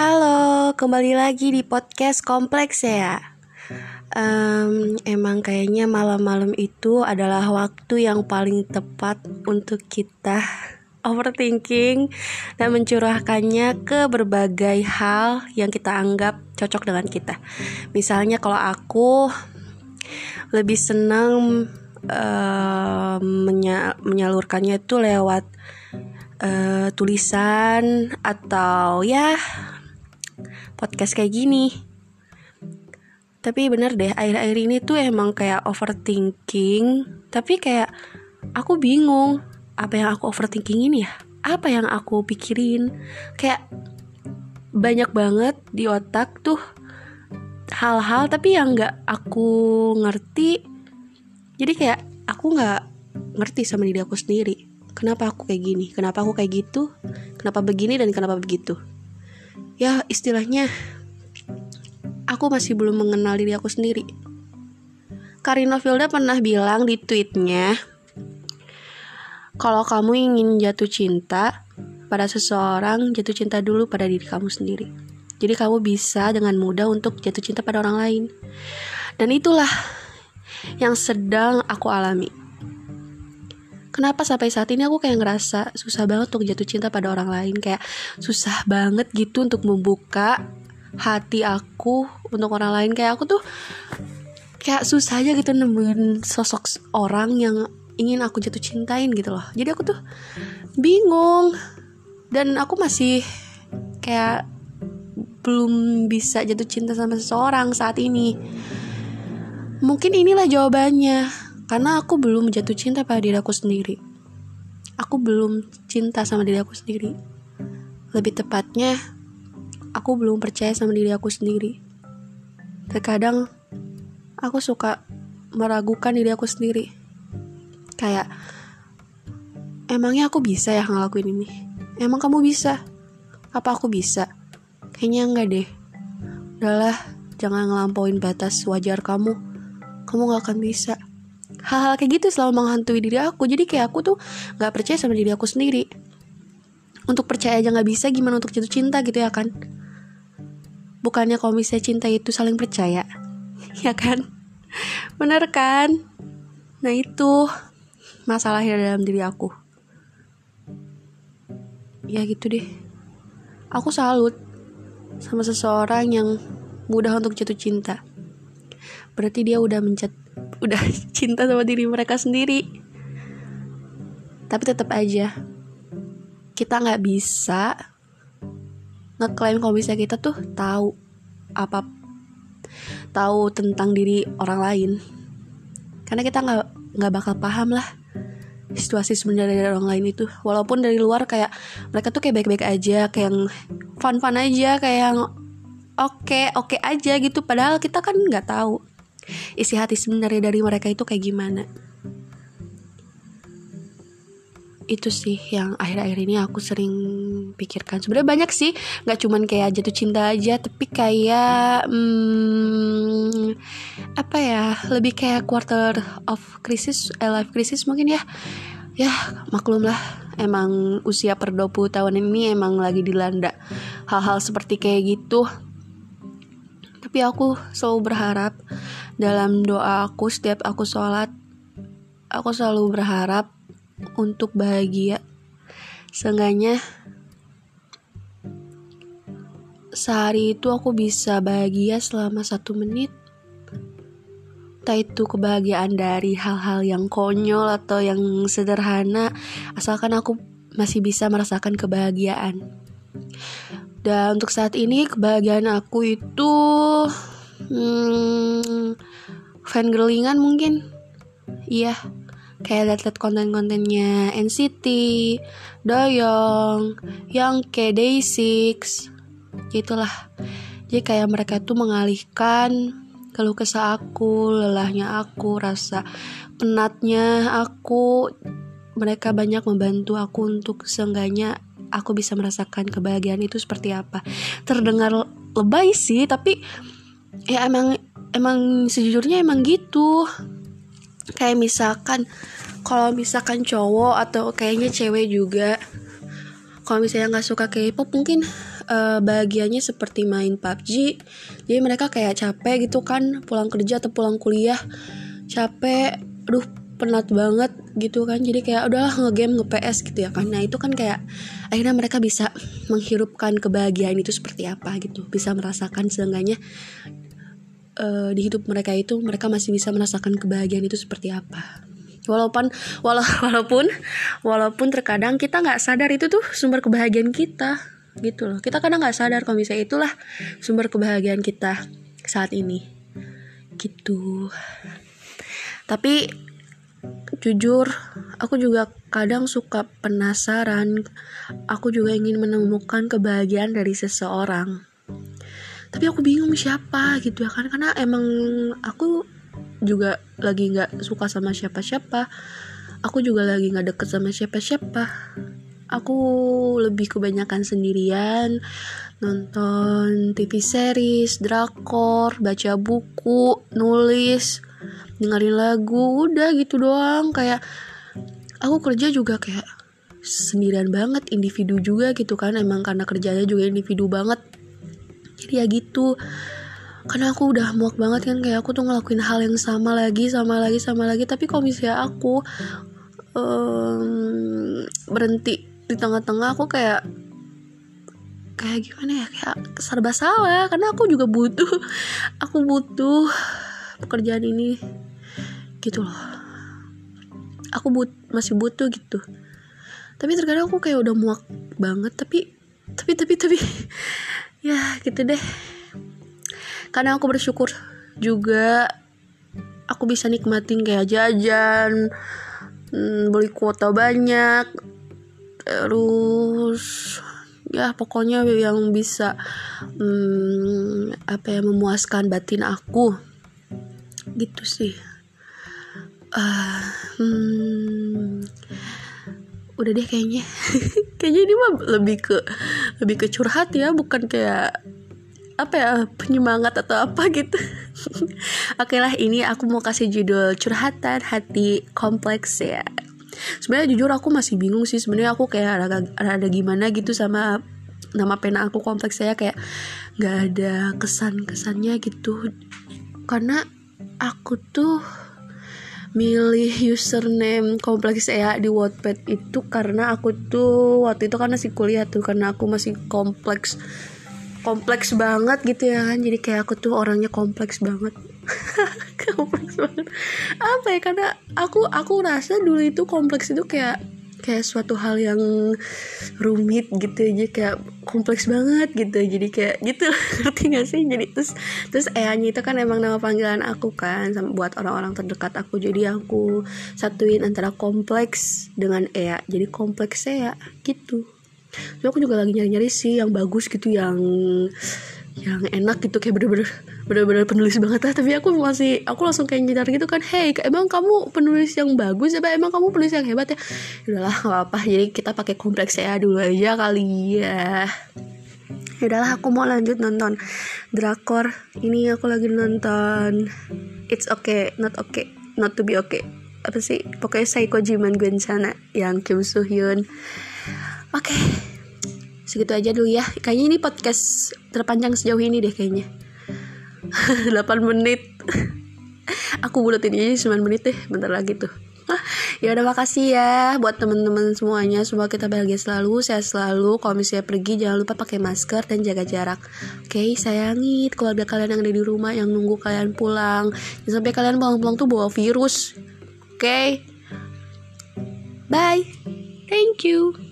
Halo, kembali lagi di podcast kompleks ya. Um, emang kayaknya malam-malam itu adalah waktu yang paling tepat untuk kita overthinking dan mencurahkannya ke berbagai hal yang kita anggap cocok dengan kita. Misalnya kalau aku lebih senang uh, menya menyalurkannya itu lewat uh, tulisan atau ya podcast kayak gini. Tapi bener deh akhir-akhir ini tuh emang kayak overthinking. Tapi kayak aku bingung apa yang aku overthinking ini ya? Apa yang aku pikirin? Kayak banyak banget di otak tuh hal-hal tapi yang nggak aku ngerti. Jadi kayak aku nggak ngerti sama diri aku sendiri. Kenapa aku kayak gini? Kenapa aku kayak gitu? Kenapa begini dan kenapa begitu ya istilahnya aku masih belum mengenal diri aku sendiri. Karina Filda pernah bilang di tweetnya kalau kamu ingin jatuh cinta pada seseorang jatuh cinta dulu pada diri kamu sendiri. Jadi kamu bisa dengan mudah untuk jatuh cinta pada orang lain. Dan itulah yang sedang aku alami kenapa sampai saat ini aku kayak ngerasa susah banget untuk jatuh cinta pada orang lain? Kayak susah banget gitu untuk membuka hati aku untuk orang lain. Kayak aku tuh kayak susah aja gitu nemuin sosok orang yang ingin aku jatuh cintain gitu loh. Jadi aku tuh bingung. Dan aku masih kayak belum bisa jatuh cinta sama seseorang saat ini. Mungkin inilah jawabannya karena aku belum jatuh cinta pada diri aku sendiri. Aku belum cinta sama diri aku sendiri. Lebih tepatnya, aku belum percaya sama diri aku sendiri. Terkadang, aku suka meragukan diri aku sendiri. Kayak, emangnya aku bisa ya ngelakuin ini? Emang kamu bisa? Apa aku bisa? Kayaknya enggak deh. Udahlah, jangan ngelampauin batas wajar kamu. Kamu gak akan bisa hal-hal kayak gitu selalu menghantui diri aku. Jadi kayak aku tuh nggak percaya sama diri aku sendiri. Untuk percaya aja nggak bisa gimana untuk jatuh cinta gitu ya kan? Bukannya kalau misalnya cinta itu saling percaya ya kan? Bener kan? Nah itu masalahnya dalam diri aku. Ya gitu deh. Aku salut sama seseorang yang mudah untuk jatuh cinta. Berarti dia udah mencet udah cinta sama diri mereka sendiri. Tapi tetap aja kita nggak bisa ngeklaim kalau bisa kita tuh tahu apa tahu tentang diri orang lain. Karena kita nggak nggak bakal paham lah situasi sebenarnya dari orang lain itu. Walaupun dari luar kayak mereka tuh kayak baik-baik aja kayak yang fun-fun aja kayak yang oke okay, oke okay aja gitu. Padahal kita kan nggak tahu isi hati sebenarnya dari mereka itu kayak gimana? Itu sih yang akhir-akhir ini aku sering pikirkan. Sebenarnya banyak sih nggak cuman kayak jatuh cinta aja tapi kayak hmm, apa ya lebih kayak quarter of crisis eh, life crisis mungkin ya. Ya maklum lah emang usia per 20 tahun ini emang lagi dilanda hal-hal seperti kayak gitu tapi aku selalu berharap dalam doa aku setiap aku sholat aku selalu berharap untuk bahagia. Seenggaknya sehari itu aku bisa bahagia selama satu menit. Entah itu kebahagiaan dari hal-hal yang konyol atau yang sederhana asalkan aku masih bisa merasakan kebahagiaan dan untuk saat ini kebahagiaan aku itu hmm, fangirlingan mungkin. Iya kayak liat-liat konten-kontennya NCT, Doyong, kayak Day6 gitulah. Jadi kayak mereka tuh mengalihkan keluh kesah aku, lelahnya aku, rasa penatnya aku. Mereka banyak membantu aku untuk seenggaknya aku bisa merasakan kebahagiaan itu seperti apa. Terdengar lebay sih tapi ya emang emang sejujurnya emang gitu. Kayak misalkan kalau misalkan cowok atau kayaknya cewek juga kalau misalnya nggak suka K-pop mungkin uh, bahagianya seperti main PUBG jadi mereka kayak capek gitu kan pulang kerja atau pulang kuliah capek. Aduh penat banget gitu kan. Jadi kayak udahlah ngegame nge PS gitu ya kan. Nah itu kan kayak akhirnya mereka bisa menghirupkan kebahagiaan itu seperti apa gitu. Bisa merasakan seenggaknya uh, di hidup mereka itu mereka masih bisa merasakan kebahagiaan itu seperti apa. Walaupun wala, walaupun walaupun terkadang kita nggak sadar itu tuh sumber kebahagiaan kita gitu loh. Kita kadang nggak sadar kalau misalnya itulah sumber kebahagiaan kita saat ini gitu. Tapi jujur aku juga kadang suka penasaran. Aku juga ingin menemukan kebahagiaan dari seseorang. Tapi aku bingung siapa gitu ya kan karena emang aku juga lagi nggak suka sama siapa-siapa. Aku juga lagi nggak deket sama siapa-siapa. Aku lebih kebanyakan sendirian nonton TV series, drakor, baca buku, nulis, dengerin lagu, udah gitu doang. Kayak aku kerja juga kayak sendirian banget, individu juga gitu kan. Emang karena kerjanya juga individu banget. Jadi ya gitu. Karena aku udah muak banget kan kayak aku tuh ngelakuin hal yang sama lagi sama lagi sama lagi. Tapi misalnya aku um, berhenti di tengah-tengah aku kayak kayak gimana ya? Kayak serba salah. Karena aku juga butuh aku butuh pekerjaan ini. Gitu loh. Aku but masih butuh gitu. Tapi terkadang aku kayak udah muak banget tapi tapi tapi tapi ya gitu deh. Karena aku bersyukur juga aku bisa nikmatin kayak jajan hmm, beli kuota banyak terus ya pokoknya yang bisa hmm, apa ya memuaskan batin aku gitu sih. Uh, hmm, udah deh kayaknya. Kayaknya ini mah lebih ke lebih ke curhat ya bukan kayak apa ya penyemangat atau apa gitu. Oke lah ini aku mau kasih judul curhatan hati kompleks ya. Sebenarnya jujur aku masih bingung sih sebenarnya aku kayak ada, ada gimana gitu sama nama pena aku kompleks saya kayak nggak ada kesan kesannya gitu. Karena aku tuh milih username kompleks saya di Wattpad itu karena aku tuh waktu itu kan masih kuliah tuh karena aku masih kompleks kompleks banget gitu ya kan. Jadi kayak aku tuh orangnya kompleks banget. Kompleks banget. Apa ya? Karena aku aku rasa dulu itu kompleks itu kayak kayak suatu hal yang rumit gitu aja kayak kompleks banget gitu jadi kayak gitu. Ngerti gak sih? Jadi terus terus Eanya itu kan emang nama panggilan aku kan buat orang-orang terdekat aku. Jadi aku satuin antara kompleks dengan Ea. Jadi kompleks Ea gitu. Tapi aku juga lagi nyari-nyari sih yang bagus gitu yang yang enak gitu kayak bener-bener bener-bener penulis banget lah. Tapi aku masih aku langsung kayak nyadar gitu kan hey emang kamu penulis yang bagus apa emang kamu penulis yang hebat ya? Udahlah gak apa-apa. Jadi kita pakai kompleks saya dulu aja kali ya. Udahlah aku mau lanjut nonton drakor. Ini aku lagi nonton it's okay not okay not to be okay. Apa sih? Pokoknya Psycho Jiman Gwensana yang Kim Soo Hyun. Oke okay. segitu aja dulu ya. Kayaknya ini podcast terpanjang sejauh ini deh kayaknya 8 menit. Aku buletin aja 9 menit deh bentar lagi tuh. Ya udah makasih ya buat temen-temen semuanya. Semoga kita bahagia selalu sehat selalu. Kalau misalnya pergi jangan lupa pakai masker dan jaga jarak. Oke okay, sayangi keluarga kalian yang ada di rumah yang nunggu kalian pulang. Jangan sampai kalian pulang-pulang tuh bawa virus. Oke? Okay? bye. Thank you